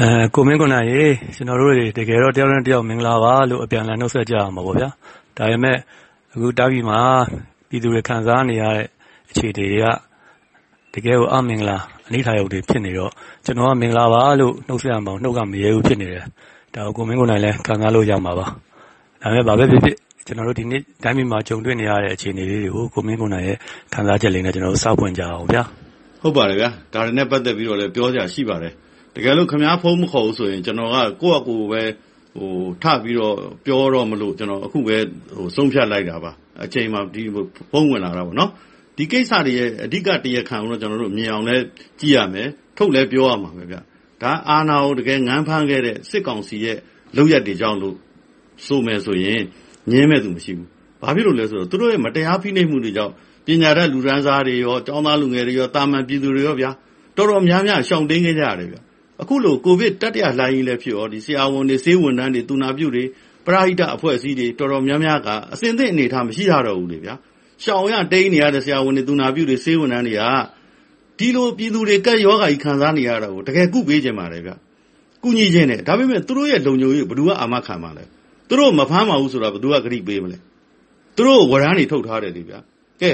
အဲကိုမင်းကိုနိုင်ရေကျွန်တော်တို့တွေတကယ်တော့တယောက်နဲ့တယောက်မင်္ဂလာပါလို့အပြန်အလှန်နှုတ်ဆက်ကြအောင်ပါဗောဗျာဒါပေမဲ့အခုတားပြီးမှာပြည်သူတွေခံစားနေရတဲ့အခြေအနေတွေကတကယ်ကိုအမင်္ဂလာအနိဋ္ဌာယုတ်တွေဖြစ်နေတော့ကျွန်တော်ကမင်္ဂလာပါလို့နှုတ်ဆက်အောင်နှုတ်ကမရဲဘူးဖြစ်နေတယ် ဒါကိုမင်းကိုနိုင်လည်းခံစားလို့ရမှာပါဒါပေမဲ့ဘာပဲဖြစ်ဖြစ်ကျွန်တော်တို့ဒီနေ့တိုင်းပြည်မှာကြုံတွေ့နေရတဲ့အခြေအနေလေးတွေကိုကိုမင်းကိုနိုင်ရဲ့ခံစားချက်လေးနဲ့ကျွန်တော်တို့စောင့်ဖွင့်ကြအောင်ဗျာဟုတ်ပါတယ်ဗျာဒါတွေနဲ့ပတ်သက်ပြီးတော့လည်းပြောကြရှိပါတယ်တကယ်လို့ခင်ဗျားဖုန်းမခေါ်ဘူးဆိုရင်ကျွန်တော်ကကိုယ့်အကိုပဲဟိုထပြီးတော့ပြောတော့မလို့ကျွန်တော်အခုပဲဟိုဆုံးဖြတ်လိုက်တာပါအချိန်မှဒီဖုန်းဝင်လာတာပေါ့နော်ဒီကိစ္စတွေရဲ့အဓိကတရားခံကိုတော့ကျွန်တော်တို့မြင်အောင်လဲကြည့်ရမယ်ထုတ်လဲပြောရမှာပဲဗျ ဒါအာနာကိုတကယ်ငန်းဖမ်းခဲ့တဲ့စစ်ကောင်စီရဲ့လုပ်ရက်တွေကြောင့်လို့ဆိုမယ်ဆိုရင်ငင်းမဲ့သူမရှိဘူးဘာဖြစ်လို့လဲဆိုတော့သူတို့ရဲ့မတရားဖိနှိပ်မှုတွေကြောင့်ပညာတတ်လူရန်စားတွေရောကျောင်းသားလူငယ်တွေရောတာမန်ပြည်သူတွေရောဗျာတော်တော်များများရှောင်တင်းခဲ့ကြရတယ်ဗျအခုလိုကိုဗစ်တတိယလှိုင်းကြီးလည်းဖြစ်ရောဒီဆရာဝန်တွေဆေးဝန်ထမ်းတွေသူနာပြုတွေပရိဟိတအဖွဲ့အစည်းတွေတော်တော်များများကအစင်သင့်အနေထားမရှိကြတော့ဘူးလေဗျာရှောင်ရတိန်နေရတဲ့ဆရာဝန်တွေသူနာပြုတွေဆေးဝန်ထမ်းတွေက ဒီလိုပြည်သူတွေကက်ယောဂါကြီးခံစားနေရတာကိုတကယ်ကုပေးကြမှာလေဗျကုညီခြင်းနဲ့ဒါပေမဲ့သူတို့ရဲ့လုံခြုံရေးဘယ်သူကအာမခံမှာလဲသူတို့မဖမ်းပါဘူးဆိုတာဘယ်သူကဂရိပေးမလဲသူတို့ဝရမ်းတွေထုတ်ထားတယ်လေဗျာကဲ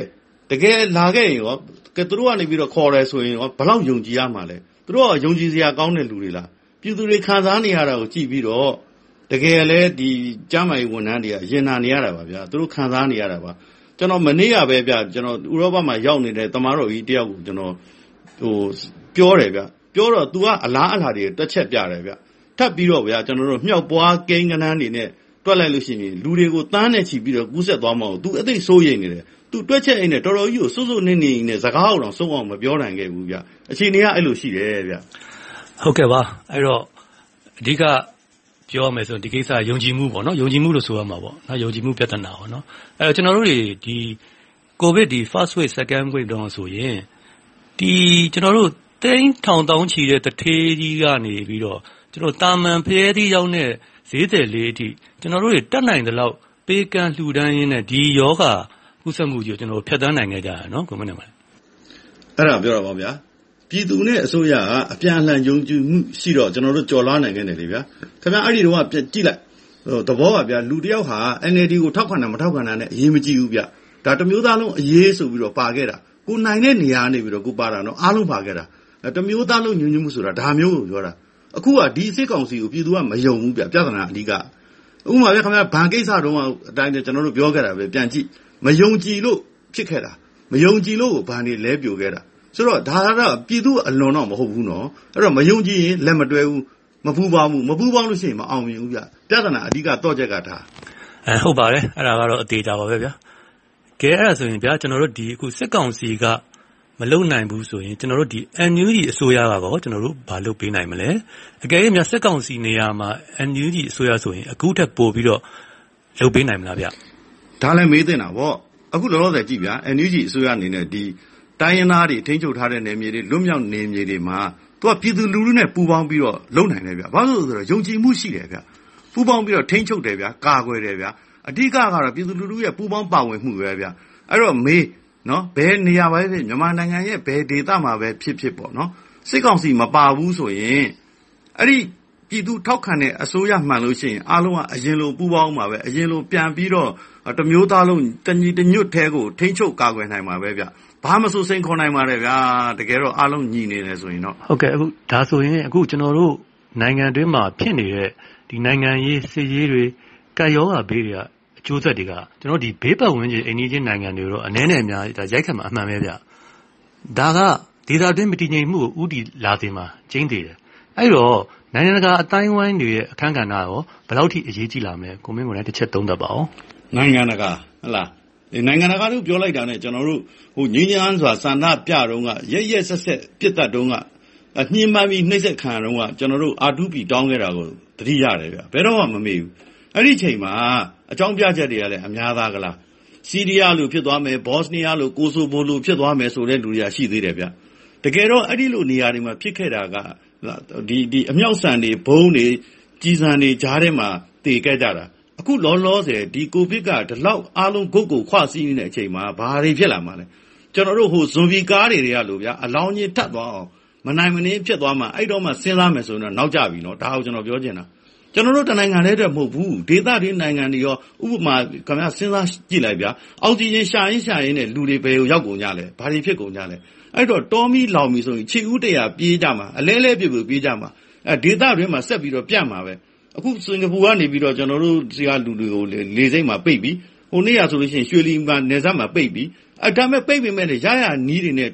တကယ်လာခဲ့ရင်ရောကဲသူတို့ကနေပြီးတော့ခေါ်တယ်ဆိုရင်ရောဘယ်လောက်ယုံကြည်ရမှာလဲသူတို့ကယုံကြည်စရာကောင်းတဲ့လူတွေလားပြည်သူတွေခံစားနေရတာကိုကြည့်ပြီးတော့တကယ်လဲဒီကျမ်းမာရေးဝန်ထမ်းတွေကရင်နာနေရတာပါဗျာသူတို့ခံစားနေရတာပါ ကျွန်တော်မနေ့ကပဲဗျကျွန်တော်ဥရောပမှာရောက်နေတဲ့တမားတော်ကြီးတယောက်ကိုကျွန်တော်ဟိုပြောတယ်ဗျပြောတော့ तू ကအလားအလာတွေတက်ချက်ပြတယ်ဗျထပ်ပြီးတော့ဗျာကျွန်တော်တို့မြောက်ပွားကိန်းကနန်းနေနဲ့တွက်လိုက်လို့ရှိရင်လူတွေကိုတန်းနဲ့ချီပြီးတော့ကူးဆက်သွားမှာကို तू အသိစိုးရိမ်နေတယ်သူတွက်ချက်အိမ်နဲ့တော်တော်ကြီးကိုစွတ်စွတ်နစ်နစ်နဲ့စကားအောင်ဆုံးအောင်မပြောနိုင်ခဲ့ဘူးဗျအခြေအနေကအဲ့လိုရှိတယ်ဗျဟုတ်ကဲ့ပါအဲ့တော့အဓိက ပြောမယ်ဆိုဒီကိစ္စယုံကြည်မှုပေါ့နော်ယုံကြည်မှုလို့ဆိုရမှာပေါ့နော်ယုံကြည်မှုပြဿနာပေါ့နော်အဲ့တော့ကျွန်တော်တို့တွေဒီကိုဗစ်ဒီ first wave second wave တော့ဆိုရင်ဒီကျွန်တော်တို့တိန်းထောင်တောင်းချီတဲ့တထေးကြီးကနေပြီးတော့ကျွန်တော်တာမန်ဖျဲသီးရောက်တဲ့ဈေးတယ်လေးအထိကျွန်တော်တို့တွေတက်နိုင်တဲ့လောက်ပေးကမ်းလှူဒန်းရင်းနဲ့ဒီယောဂကူးစက်မှုကြီးကိုကျွန်တော်တို့ဖြတ်သန်းနိုင်ခဲ့ကြတယ်နော်ကိုမင်းနေပါအဲ့ဒါပြောတာပါဗျာ ပြည်သူနဲ့အစိုးရကအပြန်အလှန်ယုံကြည်မှုရှိတော့ကျွန်တော်တို့ကြော်လွှားနိုင်ခဲ့တယ်လေဗျာခင်ဗျာအဲ့ဒီတော့ကကြည့်လိုက်ဟိုသဘောပါဗျာလူတယောက်ဟာ NLD ကိုထောက်ခံတာမထောက်ခံတာနဲ့အရေးမကြီးဘူးဗျာဒါတမျိုးသားလုံးအရေးဆိုပြီးတော့ပါခဲ့တာကိုနိုင်တဲ့နေရာနေပြီးတော့ကိုပါတာနော်အားလုံးပါခဲ့တာတမျိုးသားလုံးညွှန်ညွှန်မှုဆိုတာဒါမျိုးကိုပြောတာအခုကဒီစစ်ကောင်စီကိုပြည်သူကမယုံဘူးဗျပြဿနာအဓိကဥပမာဗျခင်ဗျာဘဏ်ကိစ္စတုန်းကအတိုင်းကျွန်တော်တို့ပြောခဲ့တာပဲပြန်ကြည့်မယုံကြည်လို့ဖြစ်ခဲ့တာမယုံကြည်လို့ဘဏ်တွေလဲပြိုခဲ့တာ ဆိုတော့ဒါကတော့ပြည်သူအလွန်တော့မဟုတ်ဘူးနော်အဲ့တော့မယုံကြည်ရင်လက်မတွဲဘူးမပူပေါင်းဘူးမပူပေါင်းလို့ရှိရင်မအောင်မြင်ဘူးဗျပြဿနာအဓိကတော့ချက်ကဒါအဲဟုတ်ပါတယ်အဲ့ဒါကတော့အသေးကြပါပဲဗျာကဲအဲ့ဒါဆိုရင်ဗျာကျွန်တော်တို့ဒီအခုစစ်ကောင်စီကမလုံနိုင်ဘူးဆိုရင်ကျွန်တော်တို့ဒီ NUG အစိုးရကတော့ကျွန်တော်တို့ဘာလုပ်ပေးနိုင်မလဲအကယ်၍များစစ်ကောင်စီနေရာမှာ NUG အစိုးရဆိုရင်အခုထက်ပိုပြီးတော့လုပ်ပေးနိုင်မလားဗျဒါလည်းမေးသင့်တာဗောအခုလောလောဆယ်ကြည့်ဗျာ NUG အစိုးရအနေနဲ့ဒီ တိုင်းရင်းသားတွေထိန်းချုပ်ထားတဲ့နယ်မြေတွေလွတ်မြောက်နယ်မြေတွေမှာသူကပြည်သူလူထုနဲ့ပူးပေါင်းပြီးတော့လုပ်နိုင်တယ်ဗျဘာလို့လဲဆိုတော့ယုံကြည်မှုရှိတယ်ဗျပူးပေါင်းပြီးတော့ထိန်းချုပ်တယ်ဗျကာကွယ်တယ်ဗျအဓိကကတော့ပြည်သူလူထုရဲ့ပူးပေါင်းပါဝင်မှုပဲဗျအဲ့တော့မေးနော်ဘယ်နေရာပဲဖြစ်မြန်မာနိုင်ငံရဲ့ဘယ်ဒေသမှာပဲဖြစ်ဖြစ်ပေါ့နော်စစ်ကောင်စီမပါဘူးဆိုရင်အဲ့ဒီပြည်သူထောက်ခံတဲ့အစိုးရမှန်လို့ရှိရင်အားလုံးကအရင်လိုပူးပေါင်းမှာပဲအရင်လိုပြန်ပြီးတော့တမျိုးသားလုံးတညီတညွတ်ထဲကိုထိန်းချုပ်ကာကွယ်နိုင်မှာပဲဗျ ဘာမဆိုစိန်ခေါ်နိုင်ပါတယ်ဗျာတကယ်တော့အားလုံးညီနေတယ်ဆိုရင်တော့ဟုတ်ကဲ့အခုဒါဆိုရင်အခုကျွန်တော်တို့နိုင်ငံတွင်းမှာဖြစ်နေတဲ့ဒီနိုင်ငံရေးစစ်ရေးတွေကာယောဂါဘေးတွေကအကျိုးဆက်တွေကကျွန်တော်ဒီဘေးပတ်ဝန်းကျင်အိန္ဒိယနိုင်ငံတွေတော့အနည်းနဲ့အများဒါရိုက်ခတ်မှာအမှန်ပဲဗျဒါကဒေသတွင်းမတည်ငြိမ်မှုကိုဥတီလာစေမှာကျင်းသေးတယ်အဲ့တော့နိုင်ငံတကာအတိုင်းဝိုင်းတွေရဲ့အခန်းကဏ္ဍရောဘယ်လောက်ထိအရေးကြီးလာမလဲကိုမင်းကိုလည်းတစ်ချက်သုံးသပ်ပါအောင်နိုင်ငံတကာဟလား နိုင်ငံတကာတို့ ပြောလိုက်တာနဲ့ ကျွန်တော်တို့ဟိုငင်းငန်းစွာ ဆန္ဒပြတော့ကရက်ရက်ဆက်ဆက်ပြစ်တတ်တော့ကညှဉ်းပန်းပြီး နှိမ့်ဆက်ခံတော့ကကျွန်တော်တို့ R2P တောင်းခဲ့တာကို သတိရတယ်ဗျ ဘယ်တော့မှ မမေ့ဘူး အဲ့ဒီချိန်မှာ အကြောင်းပြချက်တွေကလည်း အများသားကလားစီးရီးယားလို ဖြစ်သွားမယ် ဘော့စနီးယားလို ကိုဆိုဗိုလို ဖြစ်သွားမယ်ဆိုတဲ့ လူတွေက ရှိသေးတယ်ဗျ တကယ်တော့ အဲ့ဒီလို နေရာတွေမှာ ဖြစ်ခဲ့တာကဒီဒီအမြောက်ဆန်တွေဘုံတွေကြီးစံတွေဂျားထဲမှာ သေခဲ့ကြတာ အခုလောလောဆယ် ဒီကိုဗစ်က ဒီလောက် အားလုံး ဂုတ်ကို ခွစီးနေတဲ့အချိန်မှာ ဘာတွေဖြစ်လာမှာလဲ ကျွန်တော်တို့ဟိုဇွန်ဗီကားတွေတွေကလို့ဗျာ အလောင်းကြီးထပ်သွားအောင် မနိုင်မနှင်းဖြစ်သွားမှအဲ့တော့မှ စဉ်းစားမယ်ဆိုရင်တော့ နောက်ကျပြီနော် ဒါကို ကျွန်တော်ပြောချင်တာ ကျွန်တော်တို့ တနိုင်ငံလေးတည်းမဟုတ်ဘူး ဒေသတွေနိုင်ငံတွေရော ဥပမာ ခင်ဗျာစဉ်းစားကြည့်လိုက်ဗျာ အောက်ဆီဂျင်ရှာရင်းရှာရင်းနဲ့ လူတွေ ဘယ်ကိုရောက်ကုန်ကြလဲ ဘာတွေဖြစ်ကုန်ကြလဲ အဲ့တော့ တောမီလောင်မီဆိုရင် ခြေဦးတရာ ပြေးကြမှာ အလဲလဲပြပြပြေးကြမှာအဲဒေသတွေမှာ ဆက်ပြီးတော့ ပြတ်မှာပဲ အခုစင်ကာပူကနေပြီးတော့ကျွန်တော်တို့စီကလူတွေကိုလေစိမ့်မှာပိတ်ပြီးဟိုနေ့ရဆိုလို့ရှိရင်ရွှေလီမှာနေဆက်မှာပိတ်ပြီးအဲဒါမဲ့ပိတ်ပေမဲ့ရရနီးတွေနဲ့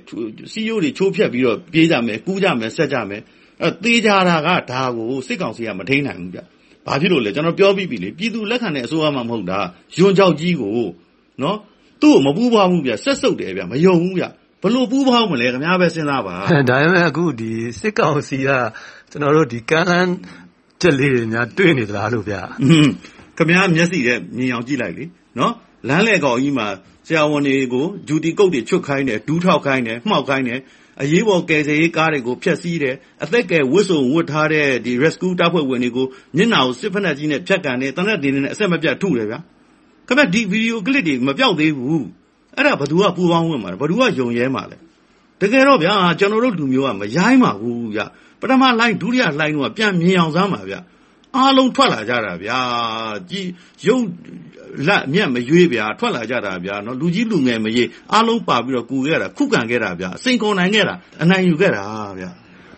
စီယိုတွေချိုးဖြတ်ပြီးတော့ပြေးကြမယ်ကူးကြမယ်ဆက်ကြမယ်အဲသေးကြတာကဒါကိုစစ်ကောင်စီကမထိန်နိုင်ဘူးဗျဘာဖြစ်လို့လဲကျွန်တော်ပြောပြီးပြီလေပြည်သူလက်ခံတဲ့အစိုးရမှမဟုတ်တာယွန်ကြောက်ကြီးကိုနော်သူ့ကိုမပူးပွားဘူးဗျဆက်စုပ်တယ်ဗျမယုံဘူးဗျဘလို့ပူးပေါင်းမလဲခင်ဗျားပဲစဉ်းစားပါဒါပေမဲ့အခုဒီစစ်ကောင်စီကကျွန်တော်တို့ဒီကမ်းလန်း ချက်လေးတွေများတွေ့နေသလားလို့ဗျာခင်ဗျားမျက်စိနဲ့မြင်အောင်ကြည့်လိုက်လေနော်လမ်းလေကောင်ကြီးမှာဆရာဝန်တွေကိုဂျူတီကုတ်တွေချွတ်ခိုင်းတယ်ဒူးထောက်ခိုင်းတယ်မှောက်ခိုင်းတယ်အရေးပေါ်ကယ်ဆယ်ရေးကားတွေကိုဖျက်ဆီးတယ်အသက်ကယ်ဝတ်စုံဝတ်ထားတဲ့ဒီ rescue တပ်ဖွဲ့ဝင်တွေကိုမျက်နှာကိုစစ်ဖက်နှက်ကြီးနဲ့ဖြတ်ကန်တယ်တနက်တင်နဲ့အဆက်မပြတ်ထုတယ်ဗျာခင်ဗျဒီဗီဒီယိုကလစ်တွေမပြောက်သေးဘူးအဲ့ဒါဘသူကပူပေါင်းဝင်မှာလဲဘသူကယုံရဲမှာလဲတကယ်တော့ဗျာကျွန်တော်တို့လူမျိုးကမရိုင်းပါဘူးဗျ ပထမလိုင်းဒုတိယလိုင်းတော့ပြန်မြင်အောင်စမ်းပါဗျအားလုံးထွက်လာကြတာဗျာကြည်ရုပ်လက်မြက်မရွေးဗျာထွက်လာကြတာဗျာနော်လူကြီးလူငယ်မရေးအားလုံးပါပြီးတော့ကူခဲ့တာခုခံခဲ့တာဗျာစိန်ကုန်နိုင်ခဲ့တာအနိုင်ယူခဲ့တာဗျာ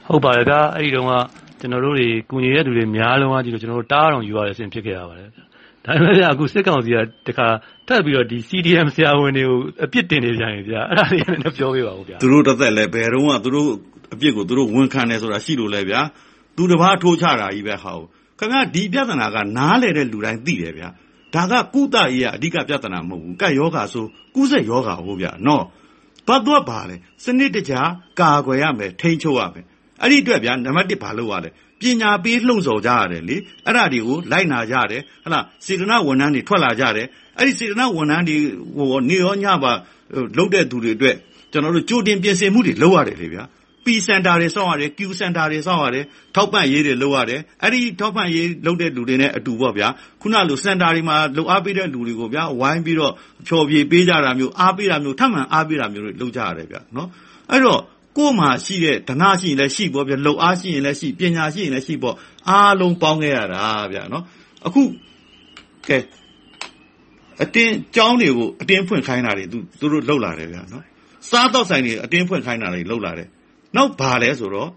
ဟုတ်ပါတယ်ဗျာအဲ့ဒီတုန်းကကျွန်တော်တို့တွေကုညီတဲ့လူတွေများလုံးကကြည့်လို့ကျွန်တော်တို့တားအောင်ယူရတဲ့အဆင့်ဖြစ်ခဲ့ရပါတယ်ဗျာဒါပေမဲ့ဗျာအခုစစ်ကောင်စီကတခါထပ်ပြီးတော့ဒီ CDM ဆရာဝန်တွေကိုအပြစ်တင်နေကြရင်ဗျာအဲ့ဒါတွေလည်းပြောပြပါဦးဗျာသူတို့တစ်သက်လည်းဘယ်တော့မှသူတို့ အပြစ်ကိုသူတို့ဝန်ခံတယ်ဆိုတာရှိလို့လဲဗျာသူတစ်ပါးထိုးချတာကြီးပဲဟာခင်ဗျာဒီပြဿနာကနားလေတဲ့လူတိုင်းသိတယ်ဗျာဒါကကုသရေးကအဓိကပြဿနာမဟုတ်ဘူးကတ်ယောဂါဆိုကုသယောဂါဟုတ်ဗျာနော်ဘာတော့ပါလဲစနစ်တကျကာကွယ်ရမယ်ထိန်းချုပ်ရမယ်အဲ့ဒီအတွက်ဗျာနံပါတ်1ဘာလုပ်ရလဲပညာပေးလှုံ့ဆော်ကြရတယ်လေအဲ့ဒါတွေကိုလိုက်နာကြတယ်ဟလာစေတနာဝန်ထမ်းတွေထွက်လာကြတယ်အဲ့ဒီစေတနာဝန်ထမ်းတွေဟိုနေရောညပါလုတ်တဲ့သူတွေအတွက်ကျွန်တော်တို့ကြိုတင်ပြင်ဆင်မှုတွေလုပ်ရတယ်လေဗျာ P center တွေစောင့်ရတယ် Q center တွေစောင့်ရတယ် ထောက်ပံ့ရေးတွေ လုပ်ရတယ် အဲ့ဒီထောက်ပံ့ရေးလုပ်တဲ့ လူတွေနဲ့အတူပေါ့ဗျာခုနလို center တွေမှာ လုပ်အားပေးတဲ့ လူတွေကိုဗျာဝိုင်းပြီးတော့ဖြော်ပြပေးကြတာမျိုး အားပေးတာမျိုး ထပ်မံအားပေးတာမျိုးတွေ လုပ်ကြရတယ်ဗျာနော်အဲ့တော့ ကိုယ်မှာရှိတဲ့ ဓနရှိရင်လည်းရှိပေါ့ဗျာလှုပ်အားရှိရင်လည်းရှိ ပညာရှိရင်လည်းရှိပေါ့အားလုံးပေါင်းခဲ့ရတာဗျာနော်အခုကဲအတင်းကြောင်းတွေကို အတင်းဖွင့်ခိုင်းတာတွေ သူသူတို့လှုပ်လာတယ်ဗျာနော်စားတော့ဆိုင်တွေ အတင်းဖွင့်ခိုင်းတာတွေလှုပ်လာတယ် နောက်ဘာလဲဆိုတော့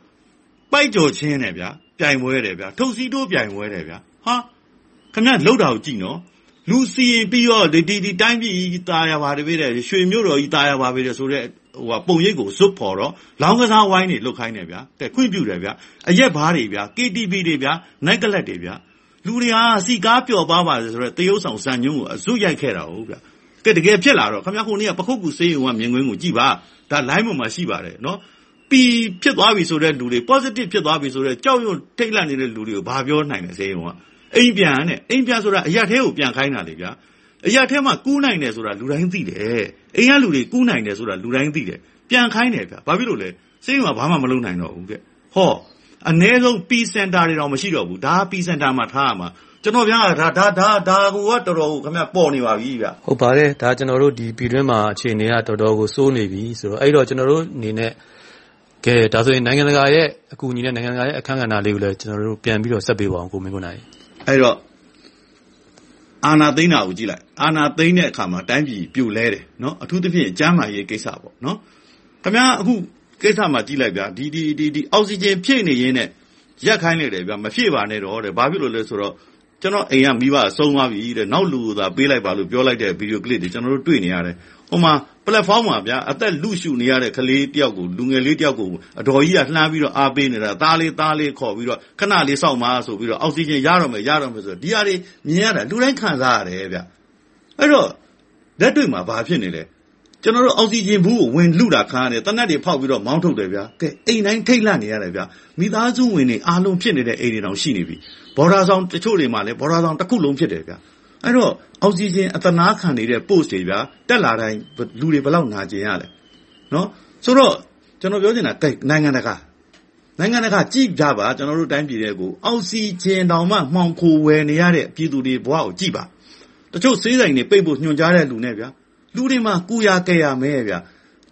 ပိုက်ကြော်ချင်းတယ်ဗျာပြိုင်ပွဲတယ်ဗျာထုတ်စီတိုးပြိုင်ပွဲတယ်ဗျာဟာခမရလှုပ်တာကိုကြည့်နော်လူစီရင်ပြီးတော့ဒီဒီတိုင်းပြည်ตายရပါတယ်ဗျတဲ့ရွှေမြို့တော်ကြီးตายရပါပဲတဲ့ဆိုတော့ဟိုပုံရိပ်ကိုဇွတ်ဖော်တော့လောင်းကစားဝိုင်းတွေလုတ်ခိုင်းတယ်ဗျာတဲ့ခွင့်ပြုတယ်ဗျာအရက်ဘားတွေဗျာ KTV တွေဗျာနိုင်ကလတ်တွေဗျာလူတွေကစီကားပျော်ပါပါတယ်ဆိုတော့တရုတ်ဆောင်စံညုံကိုအဇွတ်ရိုက်ခဲ့တာဟုတ်ဗျာကဲတကယ်ဖြစ်လာတော့ခင်ဗျားခုနေ့ကပခုတ်ကူစေးရုံကမြင်ကွင်းကိုကြည့်ပါဒါ line ပေါ်မှာရှိပါတယ်နော် ပီဖြစ်သွားပြီဆိုတဲ့လူတွေ positive ဖြစ်သွားပြီဆိုတဲ့ကြောက်ရွံ့ထိတ်လန့်နေတဲ့လူတွေကိုဘာပြောနိုင်လဲစေရုံကအိမ်ပြန်နဲ့အိမ်ပြန်ဆိုတာအရက်သေးကိုပြန်ခိုင်းတာလေဗျာအရာထဲမှာကူးနိုင်တယ်ဆိုတာလူတိုင်းသိတယ်အိမ်ကလူတွေကူးနိုင်တယ်ဆိုတာလူတိုင်းသိတယ်ပြန်ခိုင်းတယ်ဗျဘာဖြစ်လို့လဲစိတ်ကဘာမှမလုပ်နိုင်တော့ဘူးတဲ့ဟောအ ਨੇ ဆုံး P center တွေတော့မရှိတော့ဘူးဒါ P center မှာထားရမှာကျွန်တော်ဗျာဒါဒါဒါဒါကိုကတော်တော်ကိုခင်ဗျပေါ်နေပါပြီဗျဟုတ်ပါတယ်ဒါကျွန်တော်တို့ဒီပြည်တွင်းမှာအခြေအနေကတော်တော်ကိုစိုးနေပြီဆိုတော့အဲ့တော့ကျွန်တော်တို့အနေနဲ့ ကဲဒါဆိုရင်နိုင်ငံတကာရဲ့အကူအညီနဲ့နိုင်ငံတကာရဲ့အခမ်းကဏ္ဍလေးကိုလည်းကျွန်တော်တို့ပြန်ပြီးတော့ဆက်ပေးပါအောင်ကိုမင်းကိုနိုင်အဲ့တော့အာနာသိန်းတာကိုကြည့်လိုက်အာနာသိန်းတဲ့အခါမှာတိုင်းပြည်ပြိုလဲတယ်နော်အထူးသဖြင့်ကျန်းမာရေးကိစ္စပေါ့နော်ခင်ဗျားအခုကိစ္စမှာကြည့်လိုက်ဗျာဒီဒီဒီဒီအောက်ဆီဂျင်ဖြည့်နေရင်းနဲ့ရက်ခိုင်းလိုက်တယ်ဗျာမဖြည့်ပါနဲ့တော့တဲ့ဘာဖြစ်လို့လဲဆိုတော့ ကျွန်တော်အိမ်ကမိဘဆုံးသွားပြီတဲ့နောက်လူသာပေးလိုက်ပါလို့ပြောလိုက်တဲ့ဗီဒီယိုကလစ်တွေကျွန်တော်တို့တွေ့နေရတယ်ဟိုမှာ platform မှာဗျာအသက်လူရှုနေရတဲ့ကလေးတယောက်ကိုလူငယ်လေးတယောက်ကိုအတော်ကြီးကလှမ်းပြီးတော့အားပေးနေတာသားလေးသားလေးခေါ်ပြီးတော့ခဏလေးစောင့်ပါဆိုပြီးတော့အောက်ဆီဂျင်ရတော့မယ်ရတော့မယ်ဆိုတော့ဒီဟာတွေမြင်ရတာလူတိုင်းခံစားရတယ်ဗျအဲ့တော့လက်တွေ့မှာဘာဖြစ်နေလဲ ကျွန်တော်တို့ အောက်ဆီဂျင်ဘူးကို ဝင်လူတာခါရတယ်တနက်တွေဖောက်ပြီးတော့ မောင်းထုတ်တယ်ဗျာ ကဲ အိမ်တိုင်း ထိတ်လန့်နေရတယ်ဗျာမိသားစုဝင်တွေ အားလုံးဖြစ်နေတဲ့ အိမ်တွေတောင် ရှိနေပြီ ဘော်ဒါဆောင် တချို့တွေမှာလည်း ဘော်ဒါဆောင်တစ်ခုလုံး ဖြစ်တယ်ဗျာအဲ့တော့ အောက်ဆီဂျင် အသနာခံနေတဲ့ post တွေဗျာတက်လာတိုင်း လူတွေ ဘယ်လောက် နာကျင်ရလဲနော်ဆိုတော့ ကျွန်တော်ပြောချင်တာကဲနိုင်ငံတကာနိုင်ငံတကာ ကြည့်ကြပါ ကျွန်တော်တို့ တိုင်းပြည်တွေကို အောက်ဆီဂျင်တောင်မှ မှောင်ခိုဝယ်နေရတဲ့ ပြည်သူတွေဘဝကို ကြည့်ပါ တချို့စေးဆိုင်တွေ ပိတ်ဖို့ ညွှန်ကြားတဲ့လူနဲ့ဗျာ လူတွေမှာ ကူရကဲရမဲဗျာ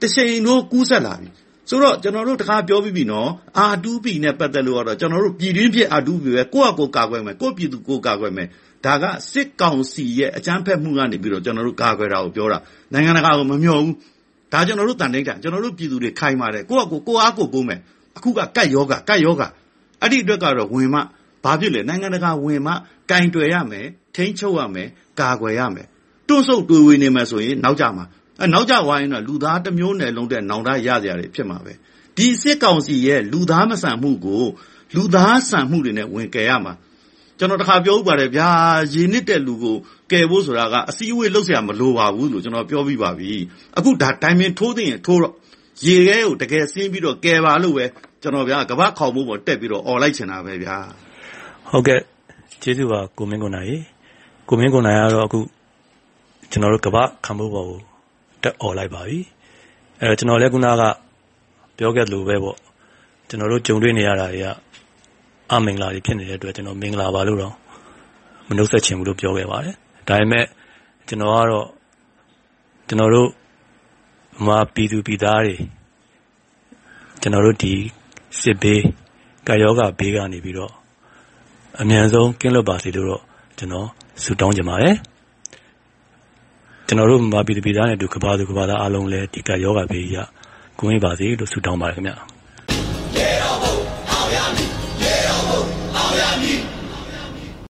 တစ်ချိန်တို့ကူးဆက်လာပြီဆိုတော့ကျွန်တော်တို့တခါပြောပြီးပြီနော် R2P နဲ့ပတ်သက်လို့ကတော့ကျွန်တော်တို့ပြည်တွင်းဖြစ် R2P ပဲကိုယ့်အကိုကာကွယ်မယ်ကိုယ့်ပြည်သူကိုကာကွယ်မယ်ဒါကစစ်ကောင်စီရဲ့အကြမ်းဖက်မှုကနေပြီးတော့ကျွန်တော်တို့ကာကွယ်တာကိုပြောတာနိုင်ငံတကာကမမျှော်ဘူးဒါကျွန်တော်တို့တန်တိတ်တာကျွန်တော်တို့ပြည်သူတွေခိုင်ပါတယ်ကိုယ့်အကိုကိုအားကိုကိုမယ်အခုကကတ်ယောဂကတ်ယောဂအဲ့ဒီအတွက်ကတော့ဝင်မှဘာဖြစ်လဲနိုင်ငံတကာဝင်မှကင်တွယ်ရမယ်ထိန်းချုပ်ရမယ်ကာကွယ်ရမယ် တွန့်ဆုတ်တွေးဝေနေမယ်ဆိုရင်နောက်ကြမှာအဲနောက်ကြဝိုင်းတော့လူသားတစ်မျိုးနယ်လုံးတဲ့နောင်တရရကြတယ်ဖြစ်မှာပဲဒီစစ်ကောင်စီရဲ့လူသားမဆန်မှုကိုလူသားဆန်မှုတွေနဲ့ဝင်ကယ်ရမှာကျွန်တော်တခါပြောဥပါတယ်ဗျာရေနစ်တဲ့လူကိုကယ်ဖို့ဆိုတာကအစည်းအဝေးလုပ်เสียမလိုပါဘူးလို့ကျွန်တော်ပြောပြီးပါပြီအခုဒါတိုင်ပင်ထိုးသိရင်ထိုးတော့ရေခဲကိုတကယ်ဆင်းပြီးတော့ကယ်ပါလို့ပဲကျွန်တော်ဗျာကပတ်ခေါင်မှုပေါ်တက်ပြီးတော့អော်လိုက်ချင်တာပဲဗျာဟုတ်ကဲ့ကျေးဇူးပါကိုမင်းကိုနိုင်ကိုမင်းကိုနိုင်ကတော့အခု ကျွန်တော်တို့ကပတ်ခံမှုပေါ်ကိုတက်អော်လိုက်ပါပြီအဲတော့ကျွန်တော်လည်းခုနကပြောခဲ့လို့ပဲပေါ့ကျွန်တော်တို့ကြုံတွေ့နေရတာတွေကအမင်္ဂလာတွေဖြစ်နေတဲ့အတွက်ကျွန်တော်မင်္ဂလာပါလို့တော့မနှုတ်ဆက်ချင်ဘူးလို့ပြောခဲ့ပါတယ်ဒါပေမဲ့ကျွန်တော်ကတော့ကျွန်တော်တို့မာပြည်သူပြည်သားတွေကျွန်တော်တို့ဒီစစ်ဘေးကာယောဂဘေးကနေပြီးတော့အမြန်ဆုံးကင်းလွတ်ပါစေလို့တော့ကျွန်တော်ဆုတောင်းကြပါတယ် ကျွန်တော်တို့မာပြည်သူပြည်သားနဲ့အတူကဘာသူကဘာသားအားလုံးလည်းဒီကာယောဂဘေးကြီးကကိုင်းပါစေလို့ဆုတောင်းပါတယ်ခင်ဗျာ